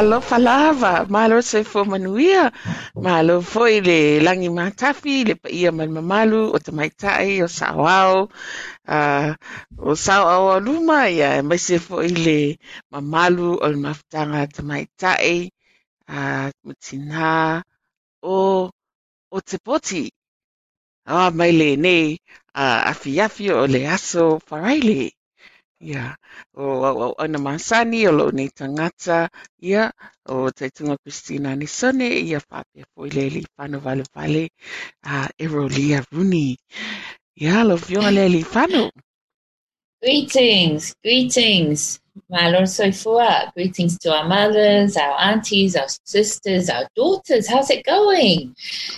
Alofa lava malo se fo manuia malo foi le langi matafi le paia man mamalu o te maitai o saoao uh, o saoao aluma ia e mai se foi le mamalu o le mafutanga te maitai uh, mutina o o te poti Ah, mai le nei uh, o le aso faraile Ia, o, ana masani o lo nei tangata, ia, o taitunga Christina ni sone, ia whapea fo i leli whanu vale vale, a Erolia Rooney. Ia, lo fionga leli whanu. Greetings, greetings. Malo Soifua. Greetings to our mothers, our aunties, our sisters, our daughters. How's it going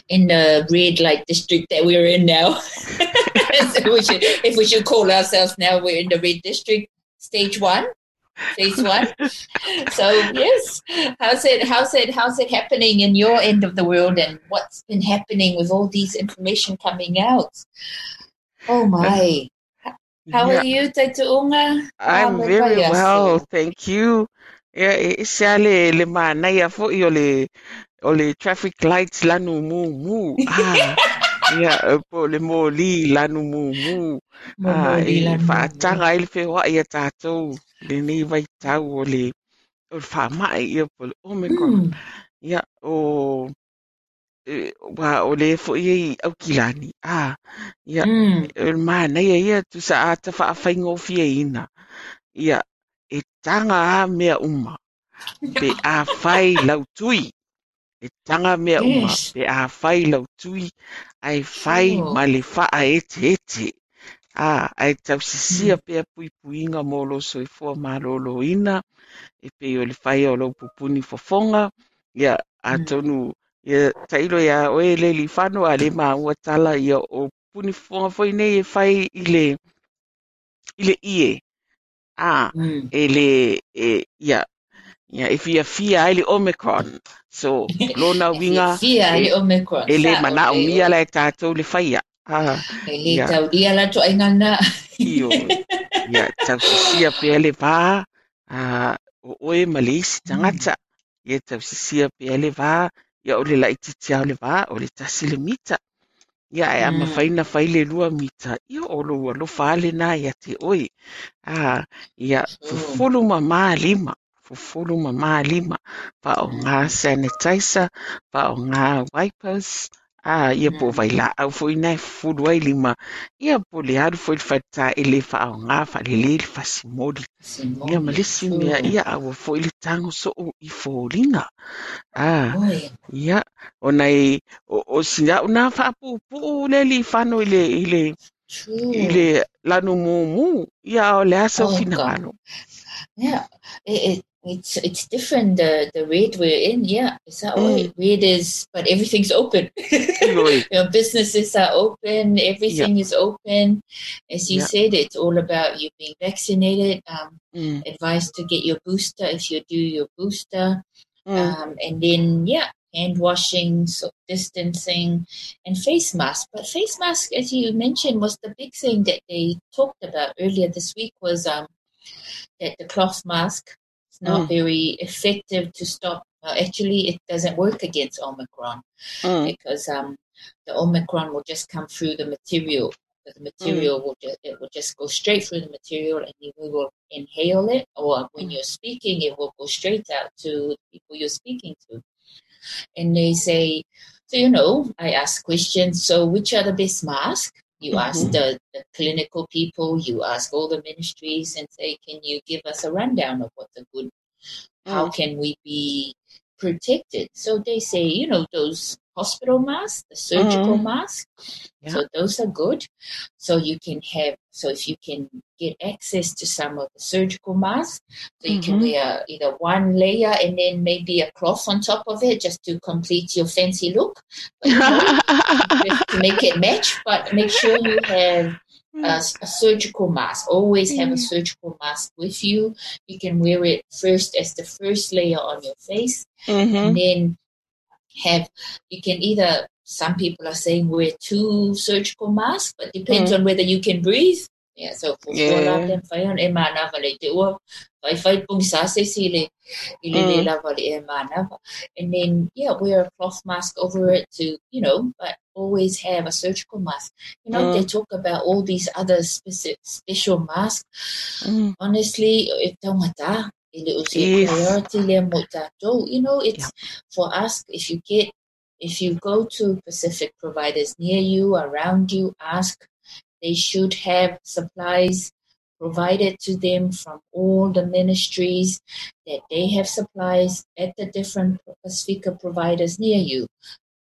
in the red light district that we're in now? so we should, if we should call ourselves now, we're in the red district, stage one, phase one. so yes, how's it? How's it? How's it happening in your end of the world, and what's been happening with all these information coming out? Oh my. How yeah. are you, Taituunga? I'm very well, thank you. Yeah, e se ale le manai a fo i o le o le traffic lights lanu mu mu. Ah. Ia, po le mōli lanu mu mu. Ah, e whaatanga i le whewha i a tātou. Le nei vai tau o le o whaamai ia po le Omicron. Mm. Ia, o e, wa o le fo ia i au kilani. Ah, ia, Mm. e maa nei ia tu sa a ta wha whaingo fia ina. Ia, e tanga a mea uma. Pe a whai lau tui. E tanga mea uma. Yes. Pe a whai lau tui. Ai whai Sure. ma le wha ete ete. Ah, ai tau sisia Mm. pea pui puinga mo lo so i fua malolo ina. E pe o le whai o lo pupuni fofonga. Ia, a Mm. tonu, ia, tailo ia oe le li whano a le maa ua tala ia o puni fofonga foi nei e whai i le, i le ie. Ah, Mm. e le, e, ia, ia, e fia fia ai le Omicron. So, lona winga, Fia e, le Omicron. e le Sa mana o o le mia la e tātou le whaia. Ah, e le ia, tau ria la to aingana. io, ia, tau sisia pea le vā, ah, o oe ma le isi Mm. tangata. Ia tau sisia pea le vā, ia o le lai titi au le vā, o le tasi le mita. Ia e ama Mm. whaina whai le lua mita. Ia o lo ua lo whaale nā ia te oe. Ah, ia Sure. fufulu ma mā lima. Fufulu ma mā lima. Pa o ngā sanitizer, pa o ngā wipers. Ah, ia po vai Mm. la au foi nai fufulu ai lima. Ia po le aru foi le whaita e le wha o ngā wha le le le whasimori. Ia malisi mea Sure. ia au foi le tango so o i fōringa. Oi. ia o nei o, o sina una wha pu pu le li whano i le, i le, i le lanu mu mu. Ia o le asa o Oh fina God. ngano. Yeah, it, it it's it's different. The the rate we're in, yeah, it's that Mm. Rate is, but everything's open. Ioi. Your businesses are open. Everything is open. As you ia. said, it's all about you being vaccinated. Um, Mm, advised to get your booster if you do your booster. mm, Um, and then yeah, hand washing, so distancing, and face mask. But face mask, as you mentioned, was the big thing that they talked about earlier this week. Was um that the cloth mask is not mm, very effective to stop. Well, actually, it doesn't work against Omicron mm, because um, the Omicron will just come through the material. The mm, material will just, it will just go straight through the material, and you will inhale it. Or when mm. you're speaking, it will go straight out to the people you're speaking to. And they say, so you know, I ask questions. So which are the best masks? You ask Mhm. the, the clinical people, you ask all the ministries and say, can you give us a rundown of what's a good, how Mm, can we be protected? So they say, you know, those hospital mask, the surgical mm. masks, Yeah. so those are good. So you can have, so if you can get access to some of the surgical masks, so you can Mhm. wear either one layer and then maybe a cloth on top of it just to complete your fancy look. But you know, to make it match, but make sure you have a, a surgical mask. Always have a Mm, surgical mask with you. You can wear it first as the first layer on your face, mhm. and then have you can either some people are saying wear two surgical masks, but depends Mm, on whether you can breathe. Yeah, so for Yeah. fai on e mana vale te ua fai fai pung sa se si le i le le Mm, e mana and then yeah wear a cloth mask over it to you know but always have a surgical mask you know they mm, talk about all these other specific special masks mm. honestly if taumata ele o se Yes. priority le mo tātou, you know Yeah. it's for us if you get if you go to Pacific providers near you around you ask they should have supplies provided to them from all the ministries that they have supplies at the different Pacifica providers near you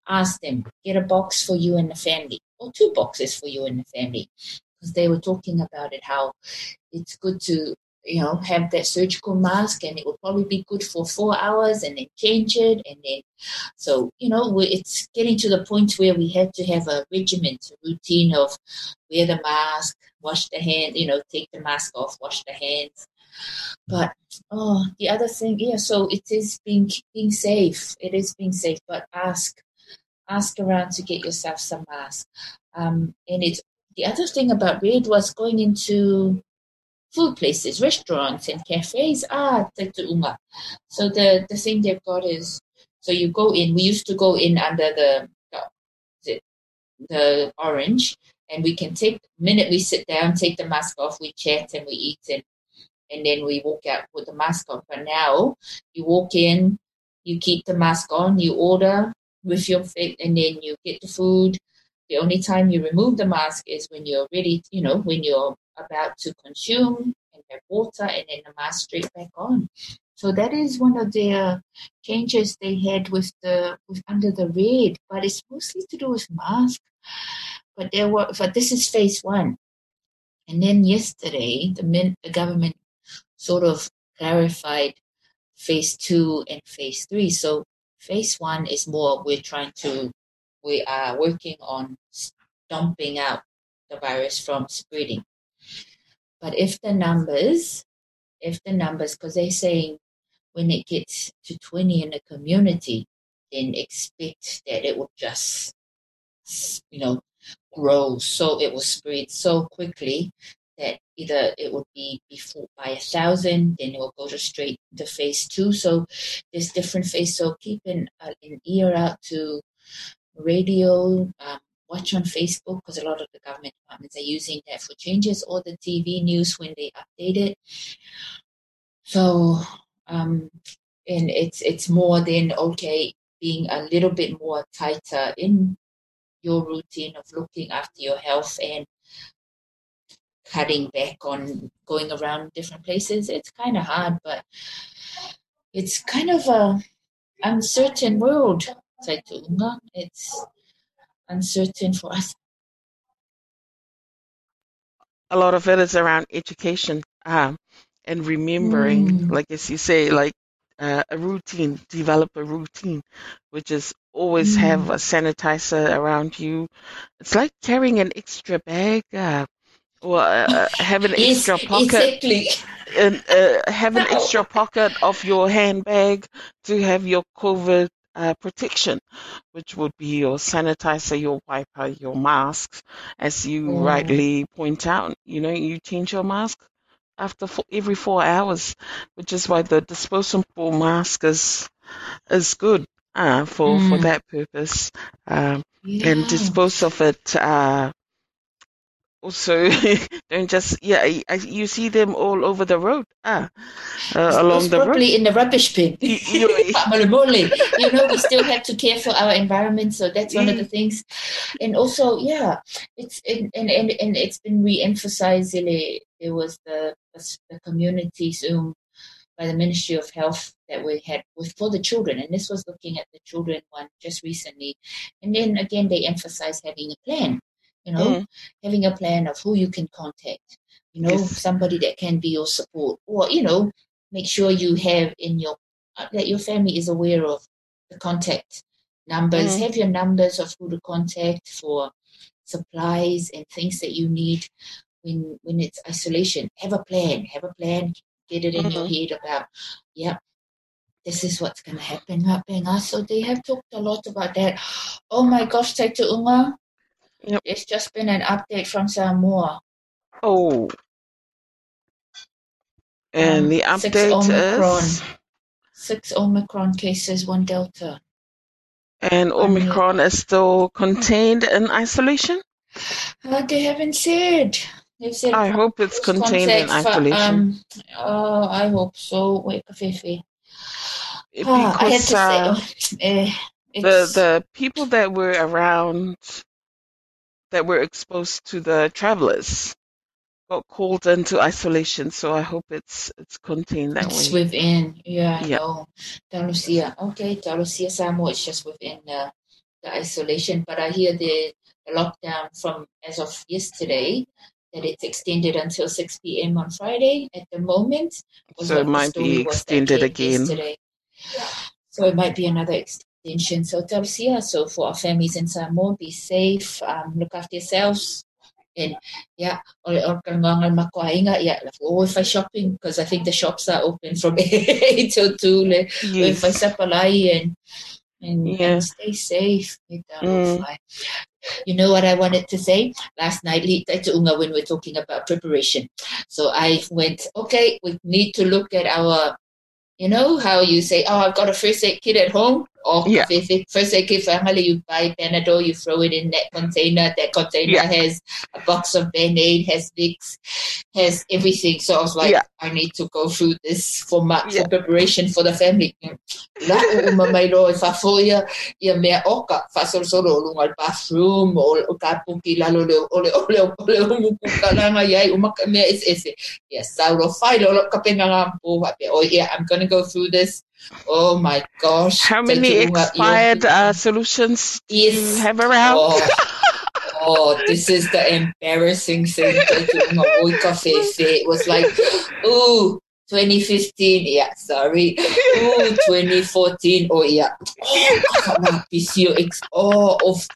ask them get a box for you and the family or two boxes for you and the family because they were talking about it how it's good to you know have that surgical mask and it will probably be good for four hours and then change it and then so you know it's getting to the point where we have to have a regiment a routine of wear the mask wash the hand you know take the mask off wash the hands. But oh the other thing yeah so it is being being safe. It is being safe but ask ask around to get yourself some masks um and it's the other thing about red was going into food places, restaurants and cafes. Ah, unga. So the the thing they've got is so you go in. We used to go in under the the, the orange, and we can take minute we sit down, take the mask off, we chat and we eat, and and then we walk out with the mask on. But now you walk in, you keep the mask on, you order with your and then you get the food. The only time you remove the mask is when you're ready, you know, when you're about to consume and have water, and then the mask straight back on. So that is one of the changes they had with the with under the red, but it's mostly to do with mask. But there were, but this is phase one, and then yesterday the, min, the government sort of clarified phase two and phase three. So phase one is more we're trying to we are working on stomping out the virus from spreading. But if the numbers, if the numbers, because they're saying when it gets to 20 in the community, then expect that it will just, you know, grow so it will spread so quickly that either it would be before by a thousand, then it will go to straight to phase two. So there's different phase. So keep an, uh, an ear out to radio, um, watch on Facebook because a lot of the government departments are using that for changes or the TV news when they update it. So um, and it's it's more than okay being a little bit more tighter in your routine of looking after your health and cutting back on going around different places. It's kind of hard, but it's kind of a uncertain world. It's uncertain for us. A lot of it is around education um, and remembering, mm. like as you say, like uh, a routine, develop a routine, which is always mm. have a sanitizer around you. It's like carrying an extra bag. Uh, or uh, uh have an yes, extra pocket exactly. and uh, have an extra pocket of your handbag to have your COVID uh, protection, which would be your sanitizer, your wiper, your masks, as you mm. rightly point out. You know, you change your mask after four, every four hours, which is why the disposable mask is is good uh, for mm. for that purpose, um, yeah. and dispose of it uh, also don't just yeah you see them all over the road. Ah uh, along the probably road. in the rubbish bin. You, you, know we still have to care for our environment so that's one of the things. And also yeah it's and and, and, and it's been re-emphasized it was the the community zoom by the ministry of health that we had with for the children. And this was looking at the children one just recently. And then again they emphasized having a plan you know, mm. having a plan of who you can contact, you know, yes. somebody that can be your support, or, you know, make sure you have in your, uh, that your family is aware of the contact numbers, mm. have your numbers of who to contact for supplies and things that you need when when it's isolation. Have a plan, have a plan, get it in mm-hmm. your head about, yeah, this is what's going to happen, So they have talked a lot about that. Oh my gosh, Taita Unga, Yep. It's just been an update from Samoa. Oh. And um, the update Omicron, is six Omicron cases, one Delta. And Omicron is still contained in isolation? Uh, they haven't said. They've said I hope it's contained in isolation. For, um, oh, I hope so. Wait. Because ah, I had to uh, say, uh, the the people that were around that were exposed to the travelers got called into isolation. So I hope it's it's contained that it's way. within, yeah. yeah. No, Talusia. Okay, Talusia Samoa is just within the, the isolation. But I hear the, the lockdown from as of yesterday that it's extended until 6 p.m. on Friday at the moment. So it might be extended again. Yesterday. So it might be another extension extension. So Tausia, so for our families in Samoa, be safe, um, look after yourselves. And yeah, or or kangangal makuainga, yeah, go if I shopping because I think the shops are open from eight till two. Le, yes. If I sapalai and and, yeah. and stay safe. Mm. You know what I wanted to say last night, when we're talking about preparation. So I went, okay, we need to look at our you know how you say, "Oh, I've got a first aid kit at home." Oh, Yeah. First aid kit family, you buy Panadol, you throw it in that container. That container Yeah. has a box of Band-Aid, has Vicks, has everything. So I was like, Yeah. I need to go through this for my for preparation for the family. La o mamai lo e whafo ia, ia mea oka, whasorosoro o lunga bathroom, o o ka puki lalo le o le o le o le o muku kalanga iai, o maka mea ese ese. Ia sauro whai lo lo ka penga ngā po wape. Oh yeah, I'm gonna go through this. Oh my gosh. How many tuunga i o- expired uh, solutions do you have around? Oh, oh, this is the embarrassing thing. Te tuunga oi. It was like, ooh, 2015, yeah, sorry. Ooh, 2014, oh yeah. Oh, God, PCO ex- oh, of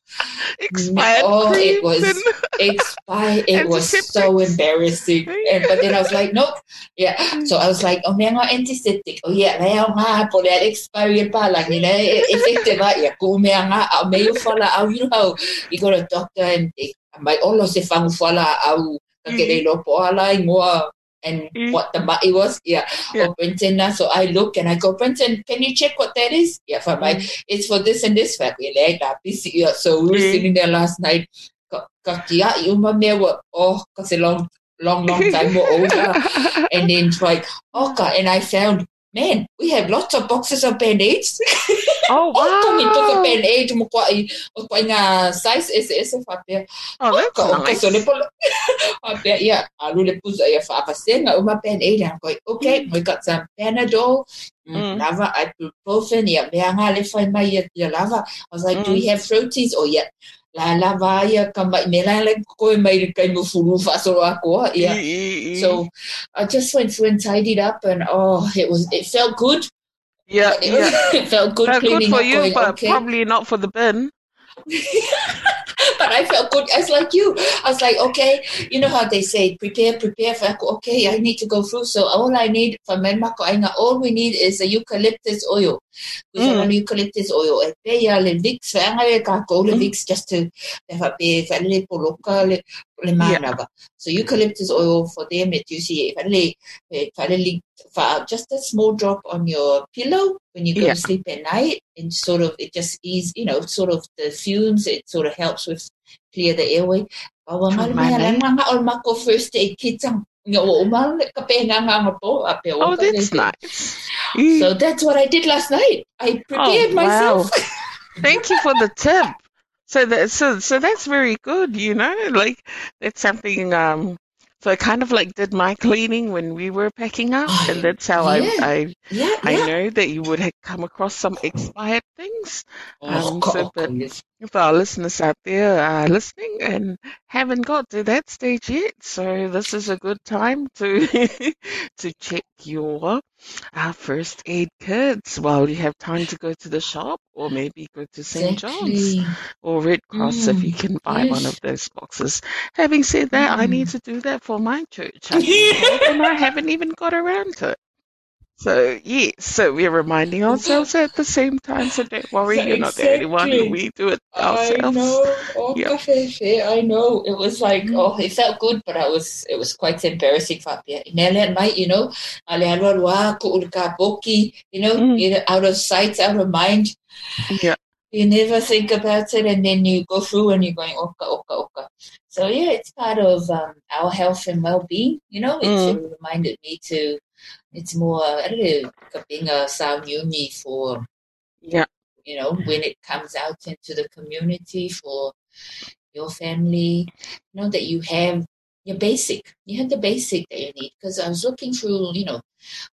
expired oh, it was and- expired. It was so embarrassing. And but then I was like, nope. Yeah. So I was like, oh man, antiseptic. Oh yeah, leo nga po le expired pa lang ni na effective ah. Yeah, ko me nga me fala au you know. You go to doctor and they may olo se fangu fala au ka kere lo po ala ingoa and Mm. what the body was. Yeah. Yeah. Oh, Brenton, so I look and I go, Brenton, can you check what that is? Yeah, for my, it's for this and this family. Like. Yeah, so we were Mm. sitting there last night. Ka ka kia i uma mea wa, oh, kasi long, long, long time more older. and then like, okay, and I found, man, we have lots of boxes of band-aids. oh Oh, kami to ka wow! band-aid mo kwa i, o kwa nga size SS whapea. Oh, that's Ka nice. so le polo. Whapea, yeah, alu le pusa ia whaapasenga uma band-aid. I'm going, okay, we got some Panadol, Mm. mm. lava, ibuprofen, ia mea nga le mai ia, ia lava. I was like, do we have fruities? Oh, yeah. La lava ia ka mai, me la le koe mai le kai mo furu a koa. So I just went through and tidied up, and oh, it was it felt good. yeah, It, yeah. it felt good Felt good for up. you, going, but okay. probably not for the bin. but I felt good. I was like you. I was like, okay, you know how they say, prepare, prepare. For, okay, I need to go through. So all I need for Menmako Ainga, all we need is a eucalyptus oil. We Mm. mm. eucalyptus oil. E pe ia le Vicks, whaanga le kako le. Vicks just to te whape, whae le poloka le, le manava. So eucalyptus oil for them, it you see, whae le, whae le, just a small drop on your pillow when you go Yeah. to sleep at night and sort of it just ease you know sort of the fumes it sort of helps with clear the airway nga le mea Tumane. lang nga o mako first aid kit ang Oh, that's nice. so that's what I did last night I prepared Oh, wow. myself Thank you for the tip. So that so so that's very good, you know. Like that's something. Um, so I kind of like did my cleaning when we were packing up, Oh, and that's how yeah. I I yeah I yeah know that you would have come across some expired things. oh, Um, God, so oh, but-. If our listeners out there are listening and haven't got to that stage yet, so this is a good time to to check your uh, first aid kits while you have time to go to the shop or maybe go to St. John's or Red Cross if you Mm, can buy one of those boxes. Having said that, I Mm. need to do that for my church. I and I haven't even got around to it. So yes, so we're reminding ourselves at the same time. So don't worry, So you're not the only one. We do it ourselves. I know. Oh, Yeah. I know. It was like, Mm. oh, it felt good, but I was, it was quite embarrassing. At night, you know, ale alwa wa ko boki, you know, Mm. you know, out of sight, out of mind. Yeah. You never think about it, and then you go through and you're going, oka, oka, oka. So yeah, it's part of um, our health and well-being. You know, it Mm. reminded me to. It's more, I don't know, being a sound uni for Yeah. you know, when it comes out into the community for your family, you know, that you have your basic, you have the basic that you need. Because I was looking through, you know,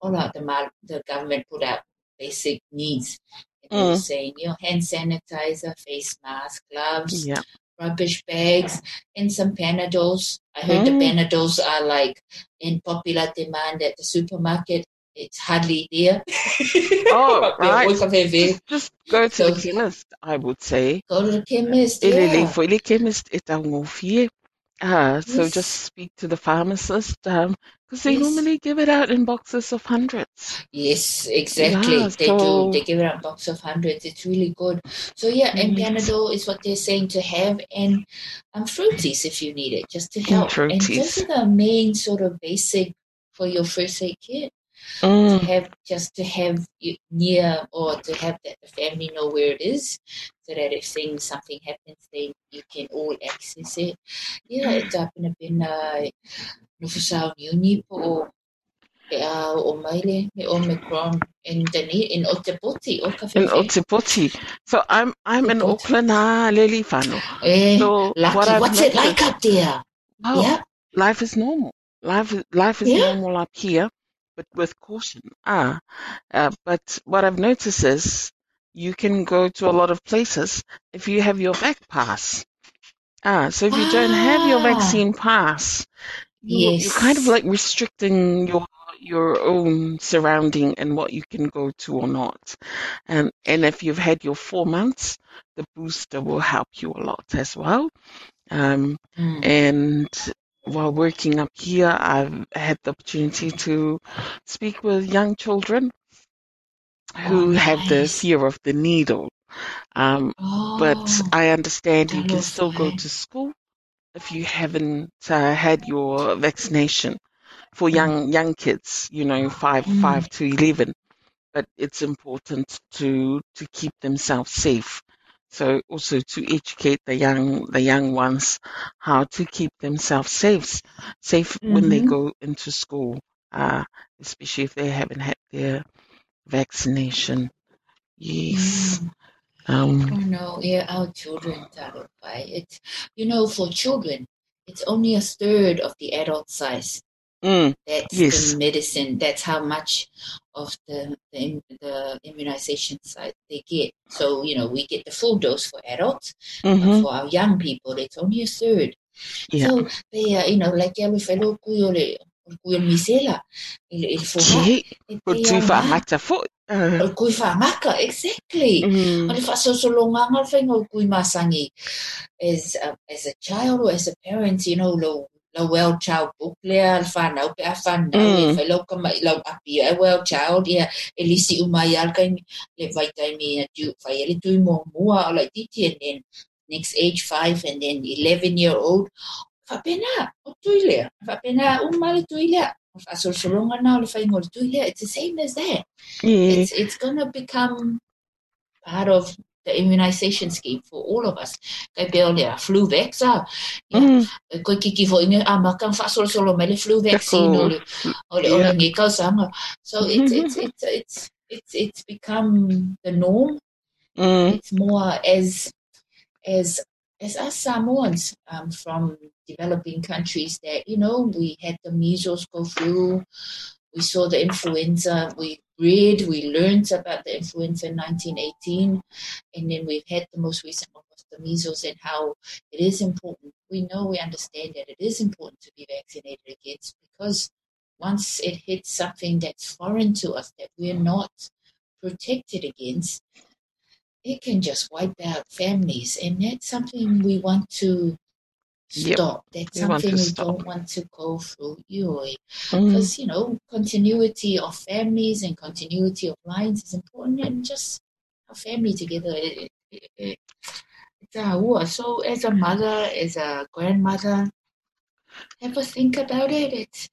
all out the, the government put out basic needs. And they were Mm. saying, you know, hand sanitizer, face mask, gloves, Yeah. Rubbish bags, and some Panadols. I heard the Mm. Panadols are like in popular demand at the supermarket. It's hardly there. Oh, right. Just, just go to the chemist, I would say. Go to the chemist. Ele Yeah. ele chemist e. Ah, so Yes. just speak to the pharmacist, um, because they Yes. normally give it out in boxes of hundreds. Yes, exactly. Yeah, they so- do. They give it out a box of hundreds. It's really good. So yeah, and Yes. Panadol is what they're saying to have, and um, fruities if you need it, just to help. And those are the main sort of basic for your first aid kit. mm. to have just to have near or to have that the family know where it is, so that if things something happens, then you can all access it. Yeah, it's up in a bin no for uni po e a o maile me Omicron in Dani in Otepoti o In Otepoti. So I'm I'm in Auckland ah Lily Fano. Eh, so lucky. what What's it like up there? Oh, yeah. life is normal. Life is life is yeah. normal up here, but with caution. Ah, uh, but what I've noticed is you can go to a lot of places if you have your vac pass. Ah, so if you ah. don't have your ah. vaccine pass, you're, yes. you're kind of like restricting your your own surrounding and what you can go to or not. And and if you've had your four months, the booster will help you a lot as well. Um, mm. And while working up here, I've had the opportunity to speak with young children who oh, nice. have the fear of the needle. Um, oh, but I understand you can still go to school if you haven't uh, had your vaccination for mm. young young kids, you know, five mm. five to eleven. But it's important to to keep themselves safe. So also to educate the young the young ones how to keep themselves safe safe mm-hmm. when they mm-hmm. go into school, uh, especially if they haven't had their vaccination. Yes. Mm. Um, oh no, yeah, our children terrify. It's you know, for children, it's only a third of the adult size. Mm, that's yes. the medicine. That's how much of the, the, the immunization side they get. So you know, we get the full dose for adults, mm-hmm. for our young people, it's only a third. Yeah. So they, uh, you know, like yellow fellow kuyo misela, il il faut. Tu fa mata fo. Kui fa maka exactly. Mm. Oni fa so so longa ngal fa ngol kui masangi as a, as a child or as a parent, you know, lo la well child book lea al whanau pe a whanau mm. e whai lau ka lau api a well child ia e lisi umai al kai le vai tai mi a tu whai ele tui mo mua o lai titi and then next age 5 and then 11 year old whapena o tui lea whapena umai le tui lea whasolsolonga na o le whai ngol tuile it's the same as that yeah. it's, it's gonna become part of the immunization scheme for all of us. Kai peo lea flu vax a. Mm. Koe kiki fo inge a maka whaasolo solo me le flu vaccine o le o le yeah. ngi kausanga. So it's, it's, it's, it's, it's, it's become the norm. Mm. It's more as, as, as us Samoans um, from developing countries that, you know, we had the measles go through, we saw the influenza, we read, we learned about the influenza in 1918, and then we've had the most recent one was the measles and how it is important. We know, we understand that it is important to be vaccinated against because once it hits something that's foreign to us that we're not protected against, it can just wipe out families, and that's something we want to stop. Yep. That's something we stop. don't want to go through. Because, mm. you know, continuity of families and continuity of lines is important and just a family together. It, it, it, it's a So as a mother, as a grandmother, ever think about it. It's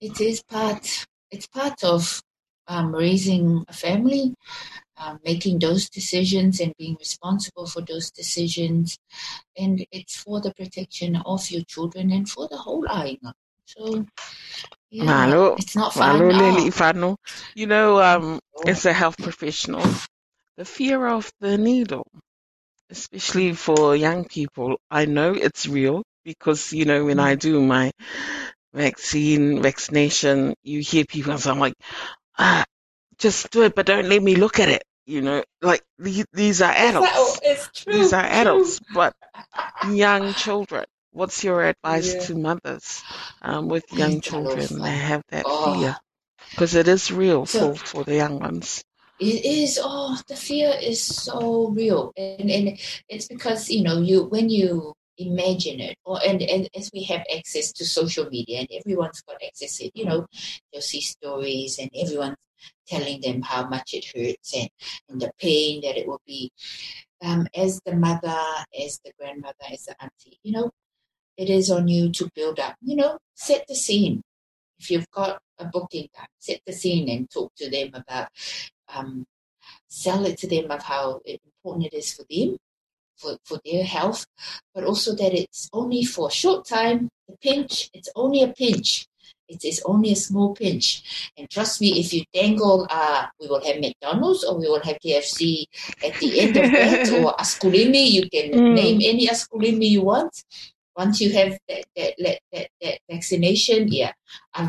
it is part it's part of um, raising a family um, making those decisions and being responsible for those decisions. And it's for the protection of your children and for the whole island. So, yeah, Malo, it's not fun. Malo, You know, um, as a health professional, the fear of the needle, especially for young people, I know it's real because, you know, when I do my vaccine, vaccination, you hear people, and I'm like, ah, just do it, but don't let me look at it. You know, like these, these are adults. It's, True, these are adults, but young children. What's your advice yeah. to mothers um, with young children? They have that oh. fear because it is real so, for, for the young ones. It is. Oh, the fear is so real, and and it's because you know you when you imagine it. Or and, and as we have access to social media and everyone's got access to it you know you'll see stories and everyone's telling them how much it hurts and, and the pain that it will be. Um, as the mother as the grandmother as the auntie you know it is on you to build up. You know set the scene. If you've got a booking time, set the scene and talk to them about, um, sell it to them of how important it is for them, for, for their health, but also that it's only for a short time, the pinch, it's only a pinch. It is only a small pinch. And trust me, if you dangle, uh, we will have McDonald's or we will have KFC at the end of that, or askulimi, you can mm. name any askulimi you want once you have that, that, that, that, that vaccination, yeah, and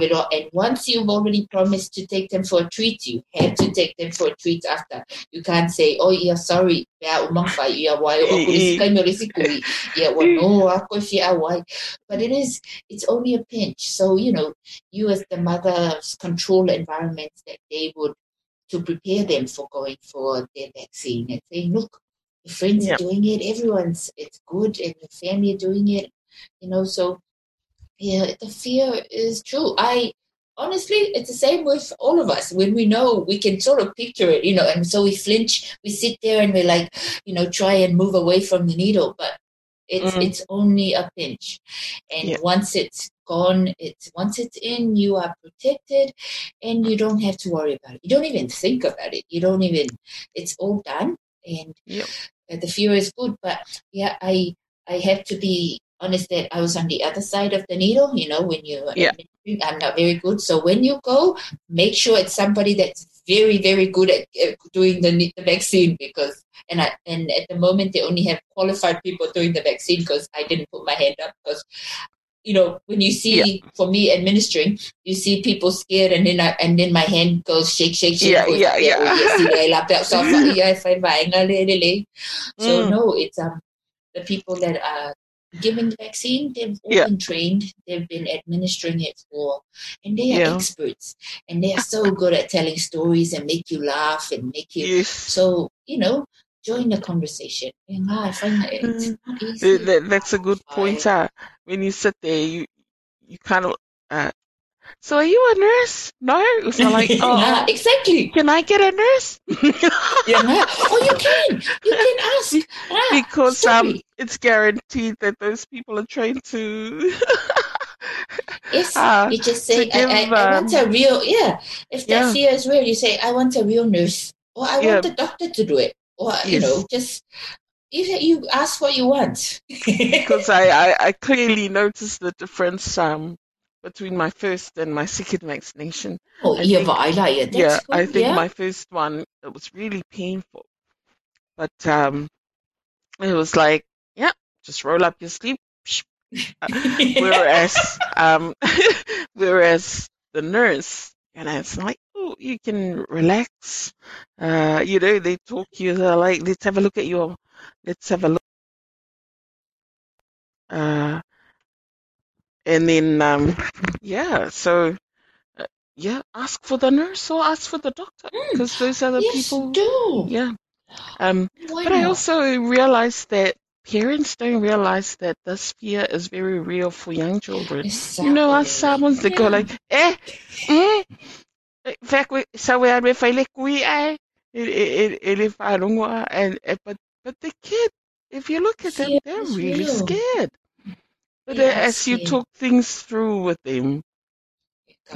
once you've already promised to take them for a treat, you have to take them for a treat after. You can't say, oh, yeah, sorry, yeah, umangfa, yeah, why, yeah, well, no, why. But it is, it's only a pinch. So, you know, you as the mothers control environments that they would to prepare them for going for their vaccine and saying, look, your friends yep. are doing it, everyone's it's good, and your family are doing it you know so yeah the fear is true. I honestly it's the same with all of us. When we know we can sort of picture it you know and so we flinch we sit there and we like you know try and move away from the needle but it's mm. it's only a pinch. And yeah. once it's gone it's once it's in you are protected and you don't have to worry about it. You don't even think about it. You don't even it's all done and the fear is good but yeah i i have to be honest that I was on the other side of the needle, you know, when you yeah. I'm not very good. So when you go, make sure it's somebody that's very, very good at doing the, the vaccine because and I, and at the moment they only have qualified people doing the vaccine because I didn't put my hand up because you know when you see yeah. for me administering you see people scared and then I, and then my hand goes shake shake shake yeah yeah yeah so mm. no it's um the people that are giving the vaccine, they've all yeah. been trained, they've been administering it for, and they are yeah. experts, and they are so good at telling stories and make you laugh and make you. Yes. So you know, join the conversation. And ah, I find that it's mm. not easy. That, that's a good point. Uh, when you sit there, you you kind of uh, so are you a nurse? No. So like, oh, yeah, exactly. Can I get a nurse? yeah. Oh, you can. You can ask. Ah, because um, it's guaranteed that those people are trained to. yes. Uh, you just say, give, I, I, I, want a um, real. Yeah. If that yeah. fear is real, you say, I want a real nurse, or I yeah. want the doctor to do it, or yes. you know, just you you ask what you want. because I, I I clearly noticed the difference um between my first and my second vaccination. Oh, I yeah, think, I like it. yeah, good. I think yeah. my first one it was really painful, but um, it was like, yeah, just roll up your sleeve. whereas, um, whereas the nurse, and it's like, oh, you can relax. Uh, you know, they talk you. They're like, let's have a look at your, let's have a look. Uh, and then um, yeah, so uh, yeah, ask for the nurse or ask for the doctor because mm. those are the yes, people. Do. Yeah. Um, Why but not? I also realized that parents don't realize that this fear is very real for young children. Exactly. You know, us that yeah. go like, eh, eh, fact, so we are with like we eh, ele and but but the kid, if you look at them, they're really real. scared. But yes, as you yeah. talk things through with them,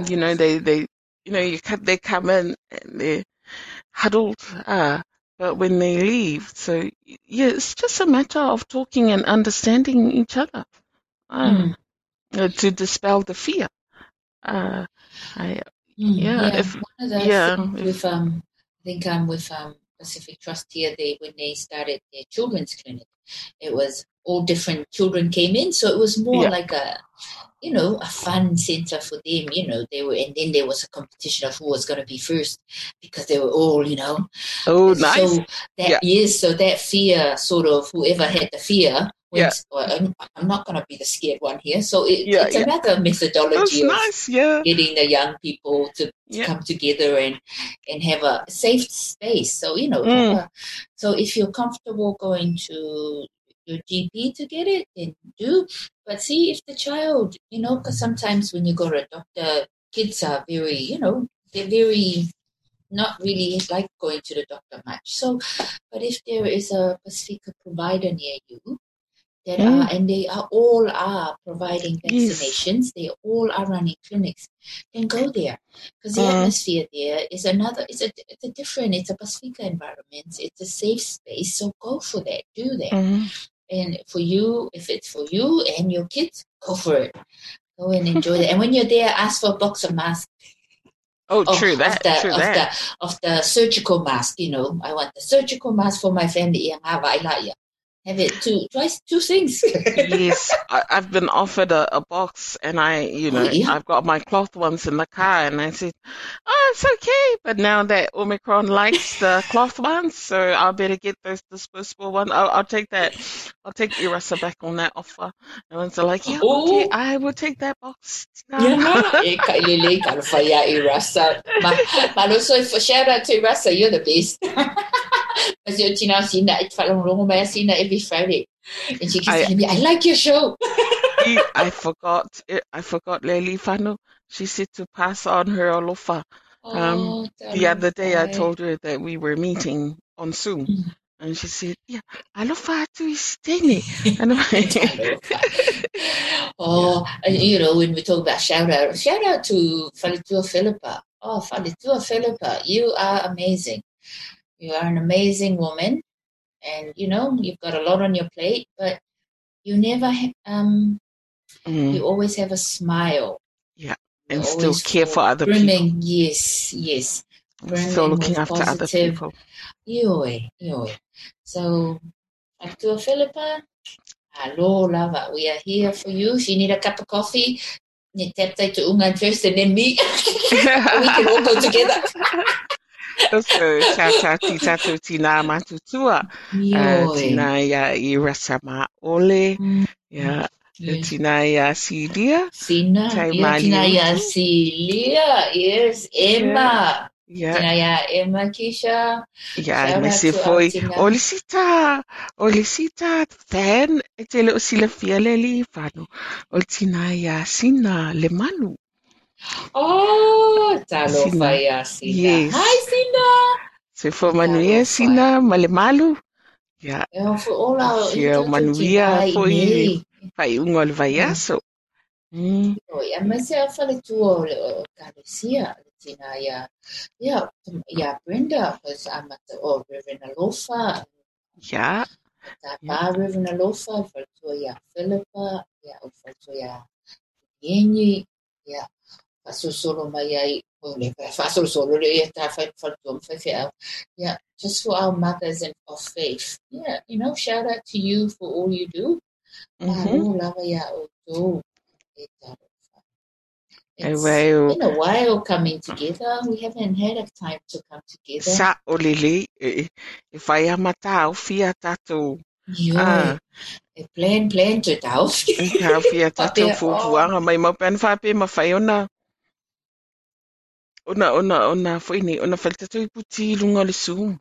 you know, they, they, you know, you they come in and they're huddled, uh, but when they leave, so yeah, it's just a matter of talking and understanding each other, uh, mm. to dispel the fear. Uh, I, mm, yeah, yeah, if, one of the yeah, with um, I think um, with um, Pacific Trust here, they when they started their children's clinic, it was all different children came in. So it was more yeah. like a, you know, a fun center for them. You know, they were, and then there was a competition of who was going to be first because they were all, you know. Oh, nice. So that yeah. yes, so that fear, sort of, whoever had the fear. Yeah. I'm, I'm, not going to be the scared one here. So it, yeah, it's yeah. another methodology of nice, yeah. getting the young people to, to come together and and have a safe space. So you know, mm. a, so if you're comfortable going to your GP to get it, then do. But see if the child, you know, because sometimes when you go to a doctor, kids are very, you know, they're very not really like going to the doctor much. So, but if there is a Pacifica provider near you, that mm. are, and they are all are providing vaccinations. Yes. They all are running clinics. Then go there because the uh. atmosphere there is another. It's a it's a different. It's a Pacifica environment. It's a safe space. So go for that. Do that. Mm. And for you, if it's for you and your kids, go for it. Go and enjoy it. And when you're there, ask for a box of masks. Oh, of, true that. Of the, true of that. The, of the surgical mask, you know, I want the surgical mask for my family. I have it two twice two things. yes, I, have been offered a, a, box, and I, you know, oh, yeah. I've got my cloth ones in the car, and I said, "Oh, it's okay." But now that Omicron likes the cloth ones, so I better get those disposable ones. I'll, I'll take that. I'll take Irasa back on that offer. And one's like, "Yeah, oh. okay, I will take that box." Yeah, e eh, ka ilele ka whaia Irasa. Ma, ma lo so shout out to Irasa, you're the best. Because you're Tina Sina, it's Falun Maya Sina every Friday. And she keeps I, telling me, I like your show. I forgot, I forgot Lely Fano. She said to pass on her alofa. Um, oh, the other day I told her that we were meeting on Zoom. Mm. And she said, yeah, alofa tu istene. And I'm oh, and you know, when we talk about shout out, shout out to Falitua Philippa. Oh, Falitua Philippa, you are amazing. You are an amazing woman, and you know you've got a lot on your plate, but you never um mm. you always have a smile. Yeah, and You're still care for other brimming, people. Yes, yes. Brimming still looking after positive. other people. Yoi, yoi. So, back to Philippa. Hello, lava. We are here for you. If you need a cup of coffee, you tap to Ungan first and then me. we can all go together. so cha ti tatu tina matutua. Uh, tina ia i rasa ma ole. Ia tina ia silia. Sina. Ia tina ia silia. Yes, Emma. Yeah. Tina ia Emma Kisha. Ia, me se foi. O le sita, o le sita fan, e te le o sila fia le li whanu. O tina ia sina le manu. Oh, talo faya Sina. Yes. Hi Sina. Se fo manuia Sina malemalu. Ya. Yeah. for all our yeah, manuia foi fai un ol vaiaso. Mm. Oh, ya me se fale tu o Galicia. Tina ya. Ya, ya Brenda was I'm at the oh Reverend Alofa. Ja. Da ba Reverend Alofa, for tu ya Philippa, ya for tu ya Yeni, ya fasosolo mai ai ole fasosolo le ia ta fai faltum fai fai yeah just for our mothers and of faith yeah you know shout out to you for all you do mm-hmm. lava ia o tō It's been a while coming together. We haven't had a time to come together. Sa o lele e e whai amata au fia. Yo, ah. e plan plan to tau. Tau fia tātou fufuanga mai mau pen whape ma whai ona ona ona ona foini ona faltato i puti lunga le Zoom.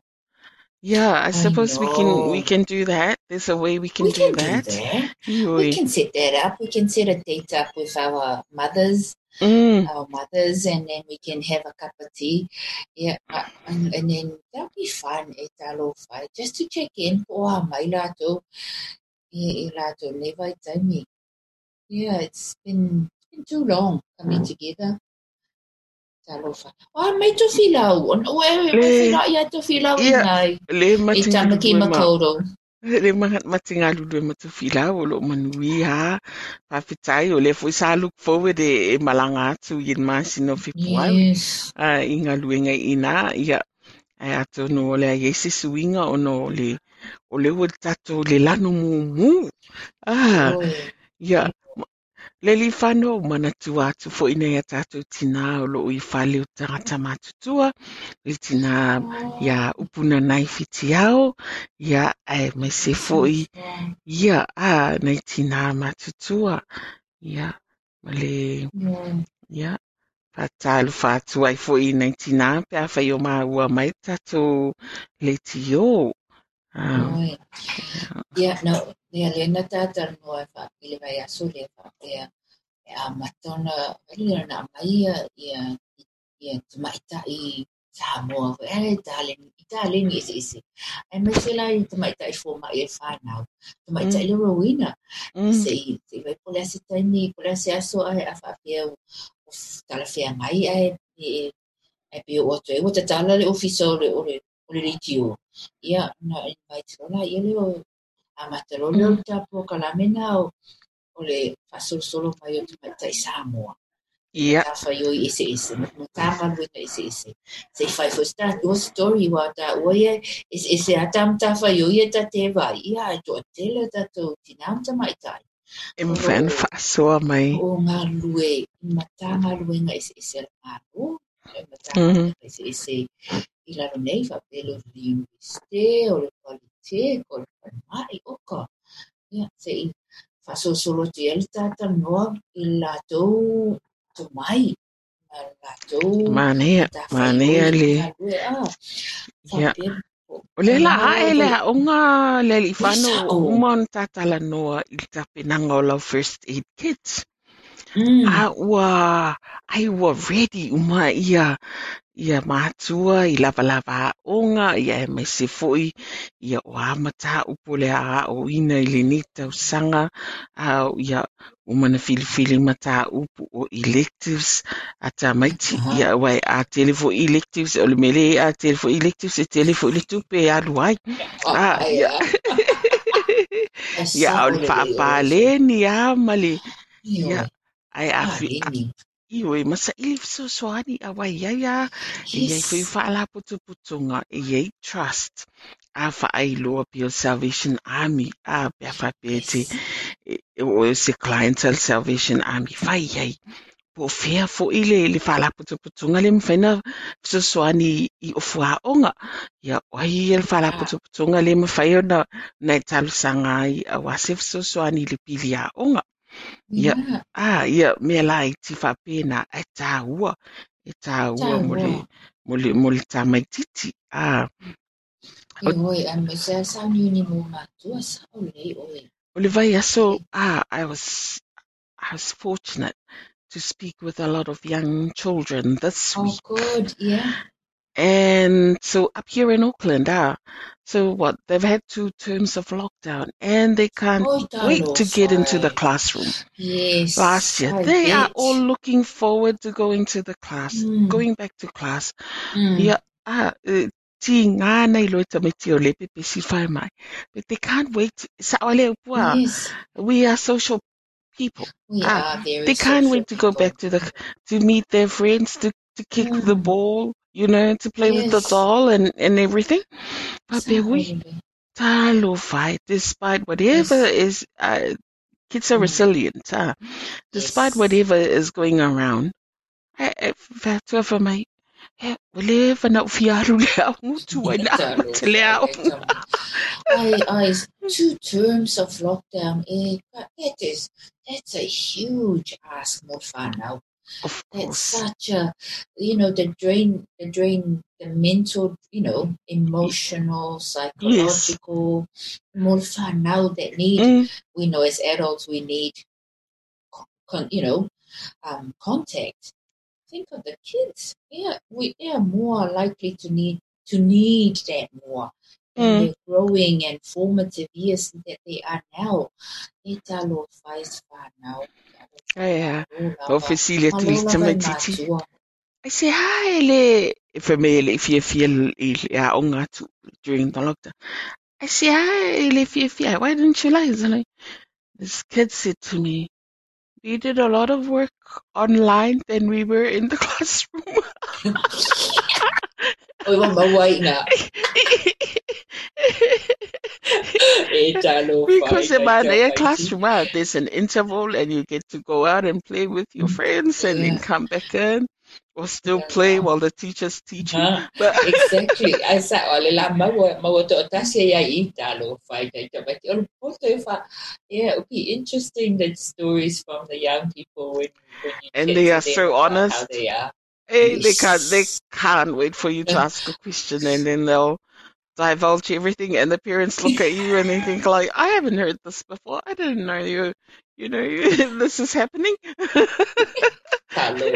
Yeah, I suppose I we can we can do that. There's a way we can, we do, can that. do that. We can set that up. We can set a date up with our mothers, mm. our mothers, and then we can have a cup of tea. Yeah, uh, and, and then that'll be fun. Italo fun just to check in. Oh, my lato, lato never tell me. Yeah, it's been, it's been too long coming together. Mai to filau. Ue, mai filau ia to filau i. Le matinga. I tamaki makauro. Le matinga lulu e matu filau lo manui ha. Papitai o le fui sa look forward e, e malanga atu yin masi no fipuau. Yes. Uh, inga luenga ina ia. Ai ato no le a yesi suinga o no le o le o tato le lanu mu mu. Ah. Ia. Le li whanau manatu atu fo ina ia tātou tina o lo i whale o tangata mātutua. Le tina ia upuna nai whiti au. Ia ae me se fo i ia a nei tina mātutua. Ia ma le ia patalu whātu ai fo i nei tina pe a whai o ua mai tātou le Ia, no, ia lēna tātar mō e wha, vai aso le wha, e matona, ili rā nā mai ia i a, i a, tuma i i tā mō, e a, i e me se lai, tuma i tā i fōma i e wha nāu, tuma i tā i lero wina, se i, se i vai pola se taimi, pola se aso a e a wha pia tala fia mai ai e, e, e, o te e, e, e, e, e, e, e, e, o le ritio. Ia, na i mai te rola, ia le o a matalo le o tapo kalamena o o le whasolosolo mai o tamai tai Samoa. Yeah. Tafayo ise ise. Mutaman wina ise ise. Say fai fo sta o story wa ta oye is ise atam tafayo ye ta te va. Ia to tele ta to tinam ta mai tai. Im fan fa so mai. O ngā lue. Mata ngā lue ngā ise ise ngā lue. Mhm. ngā ise ise. Ila ro nei fa pelo li ste o le qualite o le mai o ka. Ia se fa so solo te el ta ta noa ila to to mai. Lato. Manea, manea le. Ia. O le la ae le a onga le Isa umon tatala noa i ta penanga o lau first aid kits. Mm. A ua, ai ua ready uma ia, ia mātua i lava lava a onga, ia e mai se foi, ia o amata upo le a o ina i le nita o sanga, a ia umana fili fili mata upu o electives, a ta maiti, Aha. ia wai a telefo electives, o le mele a telefo electives, e telefo le tupe a luai. Ah, ia. Ia o le whaapale ni a male, ia, ai a Ah, fi, ini. iwe masa ili so soani a wai ia ia, Iei Yes. fui whaala putu putunga, iei trust. A whaai loa pio Salvation Army, a pia whapea te, Yes. e- o se clientele Salvation Army, whai iei. Po fea fo ile le whaala putu putunga le mwhaina so soani i ofua onga. Ia wai ia le whaala Ah. putu putunga le mwhai o na, na talu sanga i a wasef so soani le pili a onga. Ia. Yeah. Ah, ia, mea la i ti whapena, e tā ua, e tā ua mo le, Tawa. mo le, mo le tamaititi. Ah, E oi, a me sa sa ni ni mo matua sa o le o vai aso, ah, I was, I was fortunate to speak with a lot of young children this Oh, week. good. Yeah. And so up here in Auckland, ah, so what, they've had two terms of lockdown and they can't wait to get into the classroom. Yes. last year. I They are all looking forward to going to the class, Mm. going back to class. Mm. Yeah, ah, uh, ti ngā nei loe tamiti o le pepe si whai mai. But they can't wait. Sa ole pua, Yes. we are social people. Ah, They can't wait to go people. back to the, to meet their friends, to, to kick the Mm. ball, you know, to play with the Yes. doll and, and everything. But we, talo fight, despite whatever Yes. is, uh, kids are Mm. resilient, ah. Despite Yes. whatever is going around, whātua wha mai, e, wale whanau whiaru lea ngutu ai nā Talo mate lea fai, ai tamu. I, I, two terms of lockdown, eh, but that is, that's a huge ask, more fun That's such a, you know, the drain, the drain, the mental, you know, emotional, psychological, more fun now that need, Mm, we know as adults, we need, con- you know, um, contact. Think of the kids. Yeah, we they are more likely to need to need that more in Mm. growing and formative years that they are now. E talo fais whanau. Aia, Malo o lava. whesilia Malo tuli i titi. mātua. I say, hi, le, e whamea le fia fia i le a onga tu during the lockdown. I say, hi, le fia fia, why didn't you like it? This kid said to me, we did a lot of work online than we were in the classroom. Oi wa mawai na. E talo Because in my classroom, there's an interval and you get to go out and play with your mm. friends and then come back in or still Yeah, play yeah. while the teacher's teaching. Huh? But Exactly. I said, ole la mawa mawa to tasi ya i talo whai kai tau mai. Ole poto e. Yeah, it would be interesting the stories from the young people when, when And they are so honest. how they are. Eh, they can't they can't wait for you to ask a question and then they'll divulge everything and the parents look at you and they think like, I haven't heard this before. I didn't know you you know, this is happening. Hello,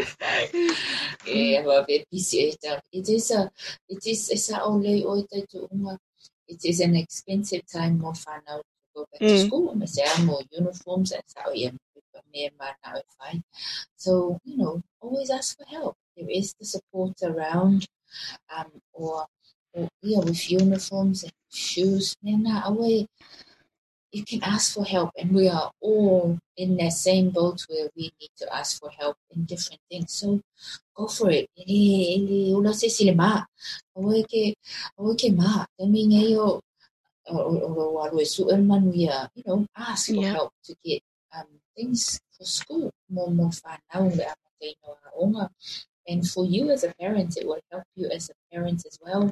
yeah, well, it is a it is it's only it is an expensive time more fun out to go back mm. to school. Say more uniforms and so yeah, and now. So you know, always ask for help. There is the support around, um, or or yeah, with uniforms and shoes. Then away you can ask for help, and we are all in that same boat where we need to ask for help in different things. So go for it. Ele ula se sile ma. Awe ke awe ke ma. Tami ngai o o walu su man we are you know ask for yeah. help to get um things for school more more fun now we are and for you as a parent, it will help you as a parent as well.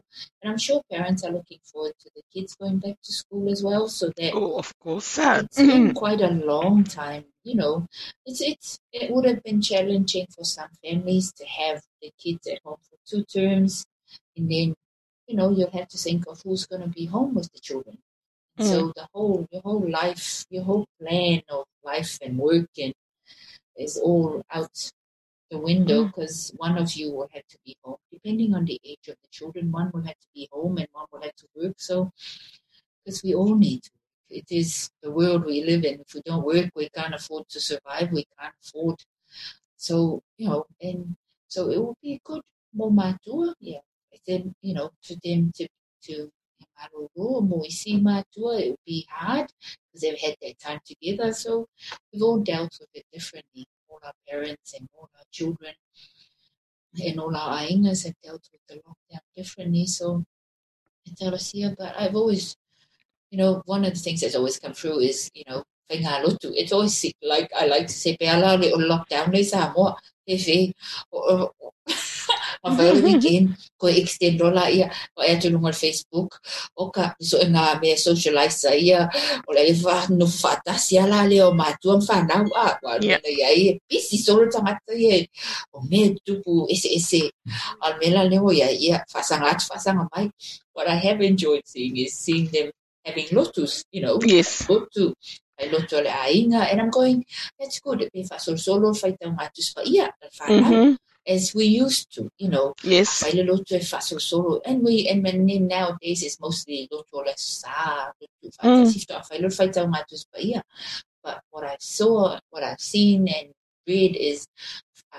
And I'm sure parents are looking forward to the kids going back to school as well. So that oh, of course, it's been quite a long time. You know, it's it's it would have been challenging for some families to have the kids at home for two terms, and then you know you'll have to think of who's going to be home with the children. Mm. So the whole your whole life, your whole plan of life and work and is all out the window because mm. one of you will have to be home. Depending on the age of the children, one will have to be home and one will have to work. So, because we all need to. It is the world we live in. If we don't work, we can't afford to survive. We can't afford. So, you know, and so it will be a good more mature, yeah. Then, you know, to them to to it would be hard because they've had their time together. So we've all dealt with it differently all our parents and all our children and all our aingas have dealt with the lockdown differently. So it's oh, here, but I've always, you know, one of the things that's always come through is, you know, it's always like I like to say, lockdown, there's a more, Mawhai weekend ko extend rola ia ko e tu lunga Facebook o ka so nga me socialize ia o le va no fata sia la le o matu am fa na wa wa ia ia pisi solo tangata ia o me tupu ese ese. Al mela le o ia ia fa sanga fa sanga mai. What I have enjoyed seeing is seeing them having lotus you know yes. lotu ai lotu le ainga and I'm going that's good be fa solo fight solo fa tanga matus pa ia fa as we used to, you know. Yes. solo. And we and when nowadays it's mostly loto le sa, mm. But what I saw, what I've seen and read is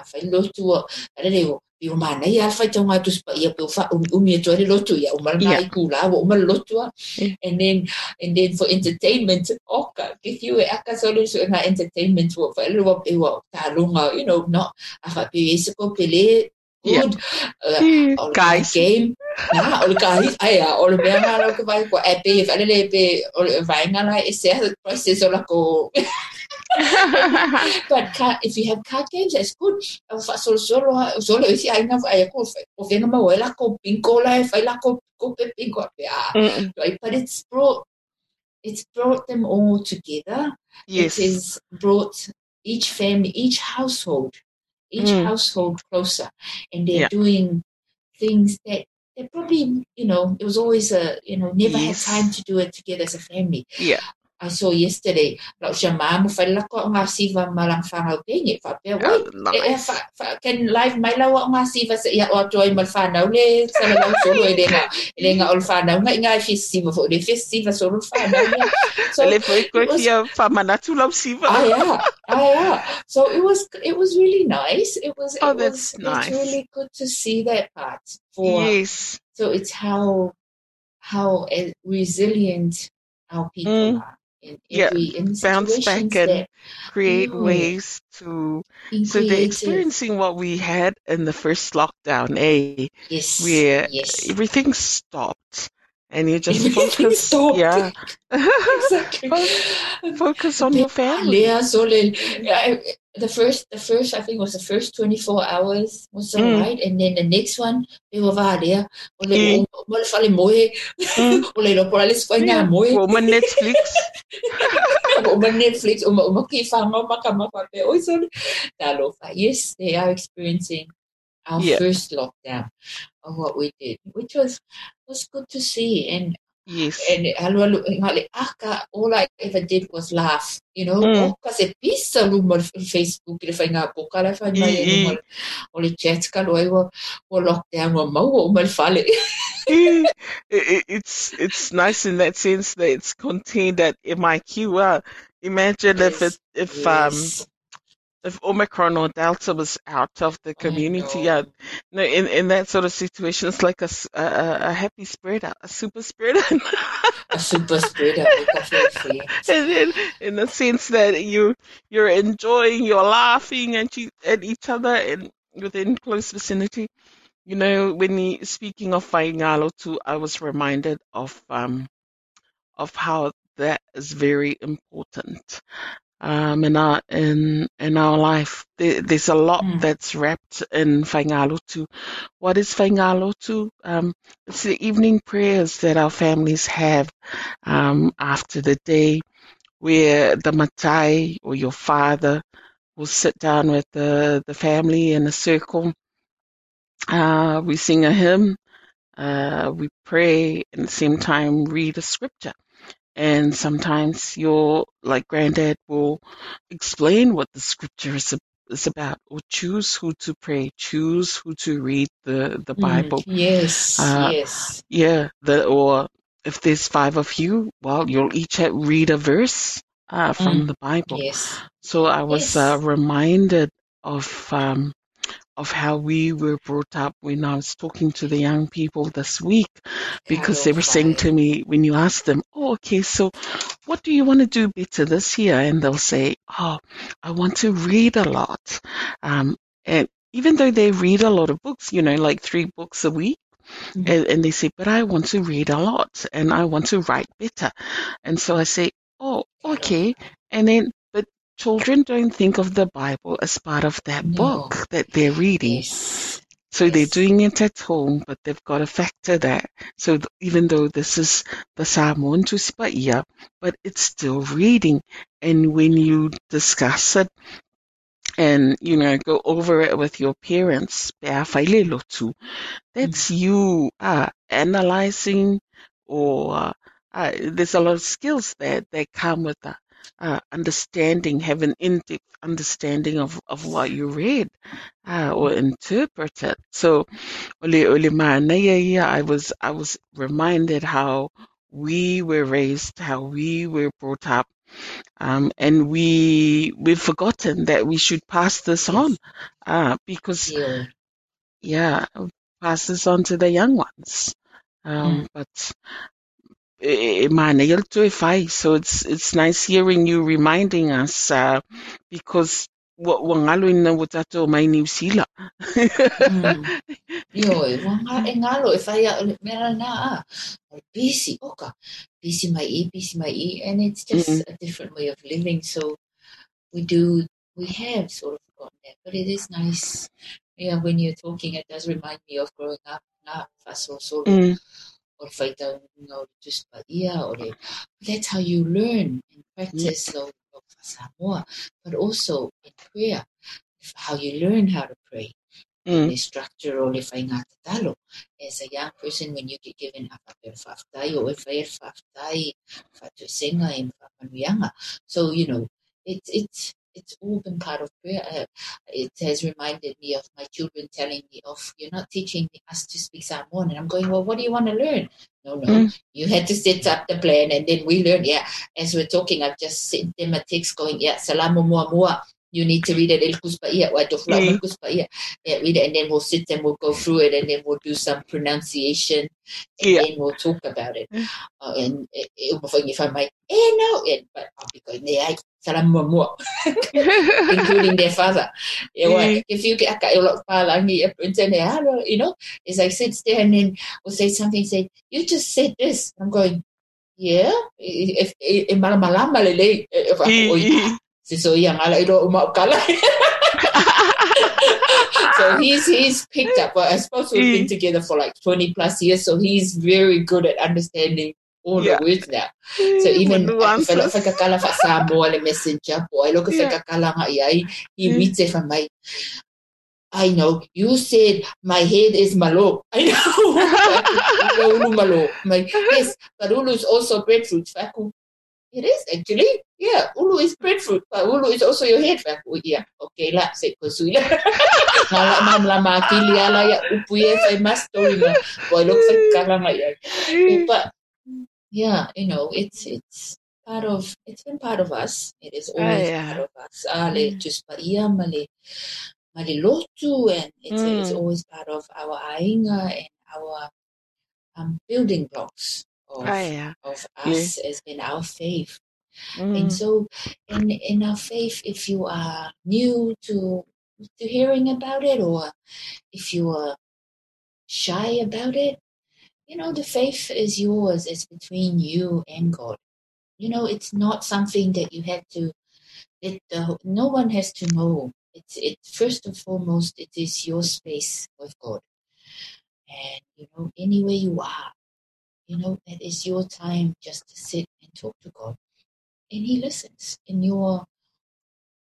fai lotu ale leo i mana ia fai tau ngatu spa ia pe fa umi e tuare lotu ia o mal mai ku la o mal lotu and then and then for entertainment oka if you aka solo so na entertainment wo fa lo pe talunga, you know not afa pe ese ko pele good uh, guys. game na o guys ai a bea lo ko vai ko e pe fa le pe o vai ngala ese process ko but card, if you have card games, that's good. Solo solo solo isi ai na ai ko ko venga ma wela ko pinko la fai la ko ko pe pe a. But it's brought it's brought them all together. Yes. It is brought each family, each household, each mm. household closer, and they're yeah. doing things that they probably, you know, it was always a, you know, never yes. had time to do it together as a family. Yeah. I saw yesterday lau sia mamu fai lako ngā siva malang whangau tengi wha pia wai e e can live mai lau ngā siva sa ia o atoi mal whanau le sa lau solo e renga e renga ol whanau ngai ngai fis siva fo le fis siva solo whanau so le foi koe kia whamanatu lau siva ah yeah ah yeah so it was it was really nice. It was oh it that's was, nice. it's really good to see that part for yes. So it's how how resilient our people mm. are in yeah, in bounce back and create mm, ways to so they're experiencing what we had in the first lockdown, eh? Yes. Where yes. everything stopped and you just focus stopped. yeah. exactly. focus on your family. Yeah, so then, yeah, the first, the first, I think was the first 24 hours was Mm. right. And then the next one, they were there. Mm. le fale moe. Mm. O le lopo le Yeah. moe. Woman Netflix. o ma Netflix, o ma, o ma ki whanga o ma ka mapa pe. Oi, so, tā lofa. Yes, they are experiencing our Yeah. first lockdown of what we did, which was was good to see. And Yes. And halu halu ngale aka all I ever did was laugh. You know, Mm. mm. ka se pisa luma Facebook le fai ngā poka le fai mai I- e luma o le chat ka loa wa o lockdown wa mau o mai fale. it, it- it's it's nice in that sense that it's contained at MIQ. Uh, imagine if it if um yes. If Omicron or Delta was out of the community. know. Yeah, no, in in that sort of situation, it's like a happy spreader, a super spreader. A super spreader me and in, in the sense that you you're enjoying, you're laughing at you at each other and within close vicinity. You know, when you speaking of Faingalo too, I was reminded of um of how that is very important um in our in in our life. There, there's a lot Mm. that's wrapped in Faingalo too. What is Faingalo too? Um, it's the evening prayers that our families have um after the day where the matai or your father will sit down with the, the family in a circle. Uh, we sing a hymn, uh, we pray, and at the same time read a scripture. And sometimes your, like granddad will explain what the scripture is, is about or choose who to pray, choose who to read the, the Bible. Mm. Yes, Uh, yes. Yeah, the or if there's five of you, well, you'll each read a verse uh, from Mm. the Bible. Yes. So I was Yes. uh, reminded of um, of how we were brought up when I was talking to the young people this week, because they were saying to me when you ask them, "Oh, okay, so what do you want to do better this year?" and they'll say, "Oh, I want to read a lot," um, and even though they read a lot of books, you know, like three books a week. Mhm. And, and they say, but I want to read a lot and I want to write better. And so I say, oh, okay. And then, children don't think of the Bible as part of that No. book that they're reading. Yes. So they're doing it at home, but they've got to factor that. So th- even though this is the Samoan Tusipaia, but it's still reading. And when you discuss it and, you know, go over it with your parents, pea whaile lotu, that's you uh, analyzing or uh, uh, there's a lot of skills that, that come with that. Uh, understanding, have an in-depth understanding of, of what you read uh, or interpret it. So, ole ole maanaya ia, I was I was reminded how we were raised, how we were brought up, um, and we we've forgotten that we should pass this on, uh, because Yeah. yeah, pass this on to the young ones. Um, but eh, eh, man, you'll do it fine. So it's it's nice hearing you reminding us uh, because wa wa ngalo ina wa tatou mai New Zealand. Mm. Yo, e wanga e ngalo e whai a mera nā a. Busy, oka. Busy mai i, busy mai i. And it's just Mm. a different way of living. So we do, we have sort of forgotten that. But it is nice. Yeah, when you're talking, it does remind me of growing up. Nā, whaso solo. Mm, O le whaitau ngā o le tuspa ia, o le... That's how you learn and practice o Samoa. But also in prayer, how you learn how to pray. mm, the structure o le whainga tatalo. As a young person, when you get given a whapere whaftai o e whaer whaftai, whatu senga e whamanuianga. So, you know, it's, it's, it's all been part of prayer. Uh, it has reminded me of my children telling me, oh, you're not teaching us to speak Samoan. And I'm going, well, what do you want to learn? No, no. Mm. You had to set up the plan and then we learn. Yeah, as we're talking, I've just sent them a text going, yeah, salamu mua mua. You need to read it. El kuspaia, wa tofla Mm. yeah, read it, and then we'll sit and we'll go through it, and then we'll do some pronunciation, and Yeah. then we'll talk about it. Mm. Uh, and it, it, before you find eh, no, and, but I'll be going, yeah, including their father. Mm. if you get a lot of palangi, you know, as I sit there and then we'll say something, say, you just said this. I'm going, yeah, if malamalama lele, if I so young, I don't know so he's he's picked up. But I suppose we've been eh. together for like twenty plus years, so he's very good at understanding all Yeah. the words now. So even if I Nuances. look like a fa Samoa le messenger boy, look if Yeah. I kala nga iai, he Mm. reads it from my I know. You said my head is malo. I know. malo. My, yes, but ulu is also breadfruit. Faku. It is actually. Yeah, ulu is breadfruit, but ulu is also your head. Faku. Yeah. Okay lah. Say kusui lah. Ngalak mam lama kili ala ya upuye say mas story na. Boy look like karang ya. But yeah, you know, it's it's part of it's been part of us. It is always oh, yeah. part of us. Ale just pa iya male Marilotu, and it's, mm. it's always part of our ainga and our um, building blocks of, oh, yeah. of us yeah. as in our faith. Mm. And so, in in our faith, if you are new to to hearing about it, or if you are shy about it, you know, the faith is yours. It's between you and God. You know, it's not something that you have to. It uh, no one has to know it's it first and foremost it is your space with God. And you know, anywhere you are, you know, that is your time just to sit and talk to God. And He listens. And your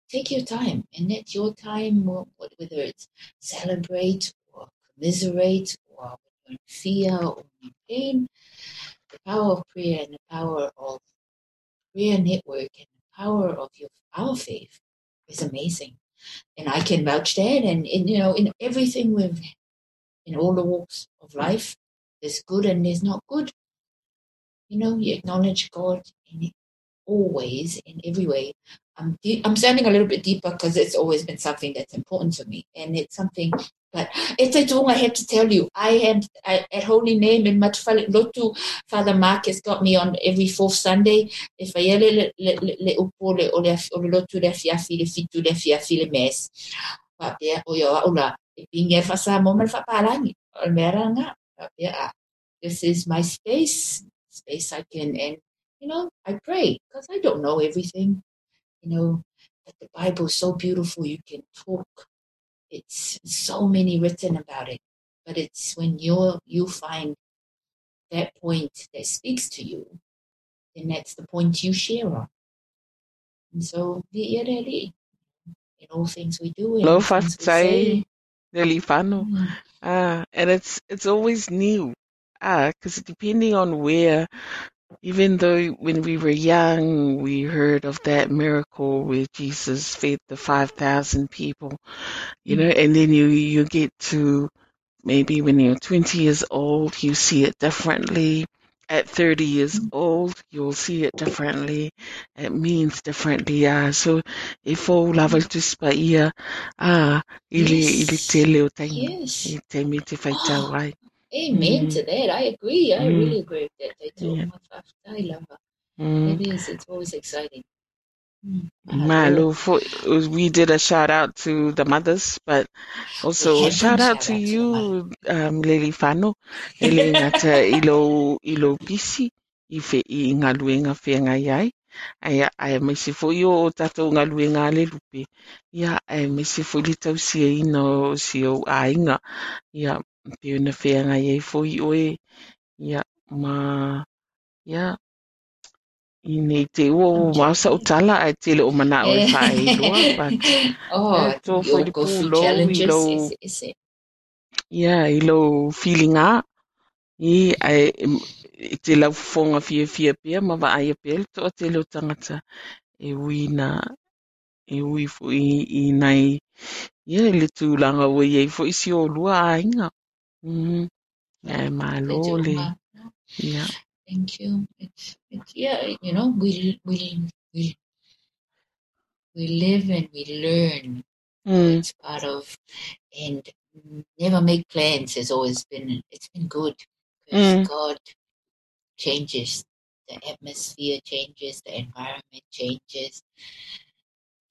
take your time and let your time whether it's celebrate or commiserate or in fear or in pain, the power of prayer and the power of prayer network and the power of your our faith is amazing and I can vouch that. And, and you know, in everything we've, in all the walks of life, there's good and there's not good. You know, you acknowledge God in always, in every way. I'm, I'm sounding a little bit deeper because it's always been something that's important to me. And it's something but it's a thing I have to tell you. I had I, at Holy Name in Lotu, Father Mark has got me on every fourth Sunday. If I le le le upo le o le o le lotu le fiafi le fitu le fiafi le mes. Pa pia o yo ula e pinge fa sa mo mal fa palangi. This is my space, space I can and you know I pray because I don't know everything. You know, but the Bible is so beautiful. You can talk it's so many written about it, but it's when you you find that point that speaks to you, then that's the point you share on. And so, really, in all things we do, in all things we say, mm. Ah, and it's it's always new. Ah, because depending on where even though when we were young, we heard of that miracle where Jesus fed the 5,000 people, you know, and then you, you get to maybe when you're 20 years old, you see it differently. At 30 years old, you'll see it differently. It means differently. Uh, so, if all to spaia, ah, ili te leo tainga. Yes. I te me te whai Amen mm. to that. I agree. I mm. really agree with that. They told yeah. my I love her. It is. It's always exciting. Mm. Malu, we did a shout out to the mothers, but also a shout out to you, um, Lily Fano, ele ngata ilo ilo pisi i fe i ngā luenga whenga iai. Ai se fo yo o tatou ngā luenga le lupe. Ia ai se fo li tau ino si o ainga. Ia pe ona whenga iai foi oe. Ia ma ia i nei te ua o masa o tala ai te le o mana o e whae lua. But, oh, tō foi di pūlo i lo... Ia, i lo feeling a. I ai i te lau fonga fia fia pia ma wa aia pia le toa te leo tangata e ui na e ui fu i, i nei ia le tūlanga ua iei fu isi o lua a inga. Mm. Yeah, my lordy. Yeah. Thank you. It's, it's yeah, you know, we we we we live and we learn. Mm. It's part of and never make plans has always been it's been good because mm. God changes the atmosphere changes the environment changes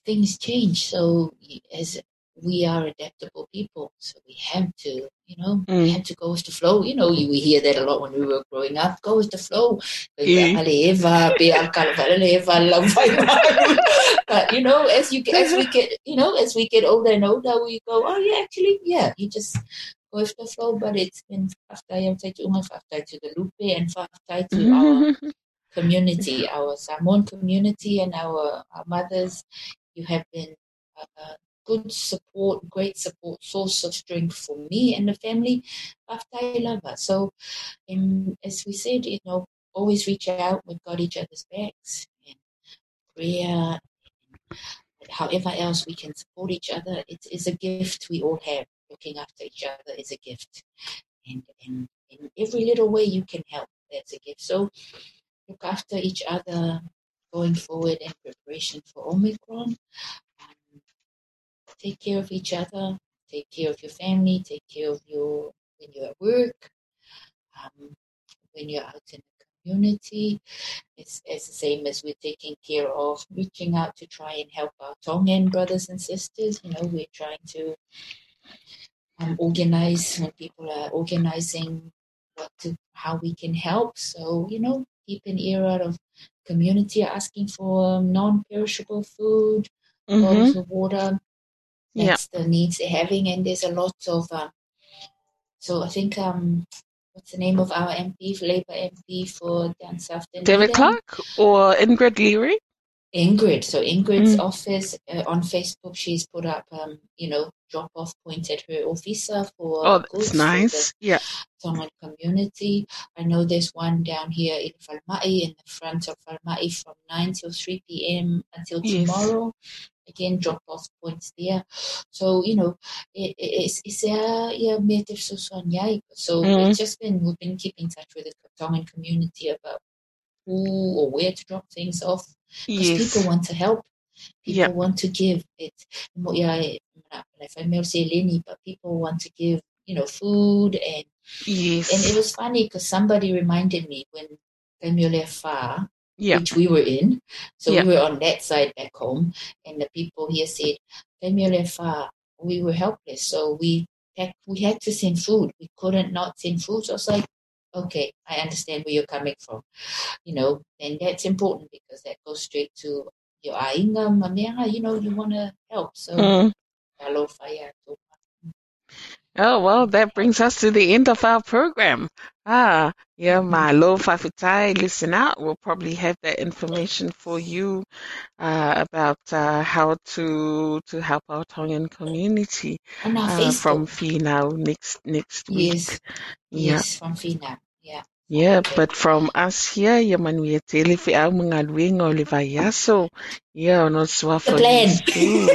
things change so as we are adaptable people, so we have to, you know, mm. we have to go with the flow. You know, you, we hear that a lot when we were growing up. Go with the flow. Mm. but you know, as you as we get, you know, as we get older and older, we go, oh yeah, actually, yeah, you just go with the flow. But it's it's been whaftai to the lupe and whaftai to our community, our Samoan community, and our, our mothers. You have been uh, good support, great support source of strength for me and the family. So, um, as we said, you know, always reach out. We've got each other's backs and prayer. And however else we can support each other, it is a gift we all have. Looking after each other is a gift. And, and in every little way you can help, that's a gift. So look after each other going forward in preparation for Omicron. Um, take care of each other, take care of your family, take care of your when you're at work, um, when you're out in the community. It's, it's the same as we're taking care of reaching out to try and help our Tongan brothers and sisters. You know, we're trying to um, organize when people are organizing what to how we can help. So you know, keep an ear out of community asking for non-perishable food, Mhm. bottles of water. Yeah. The needs they're having, and there's a lot of. Uh, so I think um, what's the name of our MP, Labour MP for down south? David Clark or Ingrid Leary? Ingrid. So Ingrid's Mm. office uh, on Facebook, she's put up, um, you know, drop off point at her officer for Oh, that's for nice. Yeah. someone community. I know there's one down here in Falmai, in the front of Falmai, from 9 till 3 p.m. until Yes. tomorrow. Again, drop off points there. So, you know, it, it, it's, it's a, yeah, me te susuan yai. So mm-hmm. it's just been, we've been keeping in touch with the Tongan community about who or where to drop things off because Yes. people want to help. People Yeah. want to give. It, yeah, if I may say Lenny, but people want to give, you know, food and Yes. and it was funny because somebody reminded me when Femule Fa, yeah. which we were in, so Yeah. we were on that side back home, and the people here said Femule Fa, we were helpless, so we had, we had to send food. We couldn't not send food. So I was like, okay, I understand where you're coming from, you know, and that's important because that goes straight to your ainga mamea, you know, you want to help. So, Mm. hello, fire. Oh, well, that brings us to the end of our program. Ah, yeah, my low fafutai, listen out. We'll probably have that information for you uh, about uh, how to to help our Tongan community uh, from Finau next next week. yes, Yeah. yes, from Fina. Yeah. Yeah, but from us here, ya manuia tele fi au mga luenga o le vai aso. Yeah, no swafo plan. school.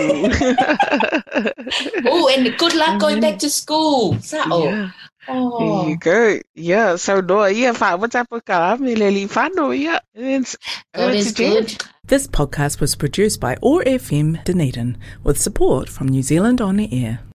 Oh, and good luck going back to school. Sao? Oh. Yeah. There Oh. you go. Yeah, so no, yeah, fa what's up with Karame Leli Fano, yeah. It's God it's is good. This podcast was produced by OAR FM Dunedin with support from New Zealand On the Air.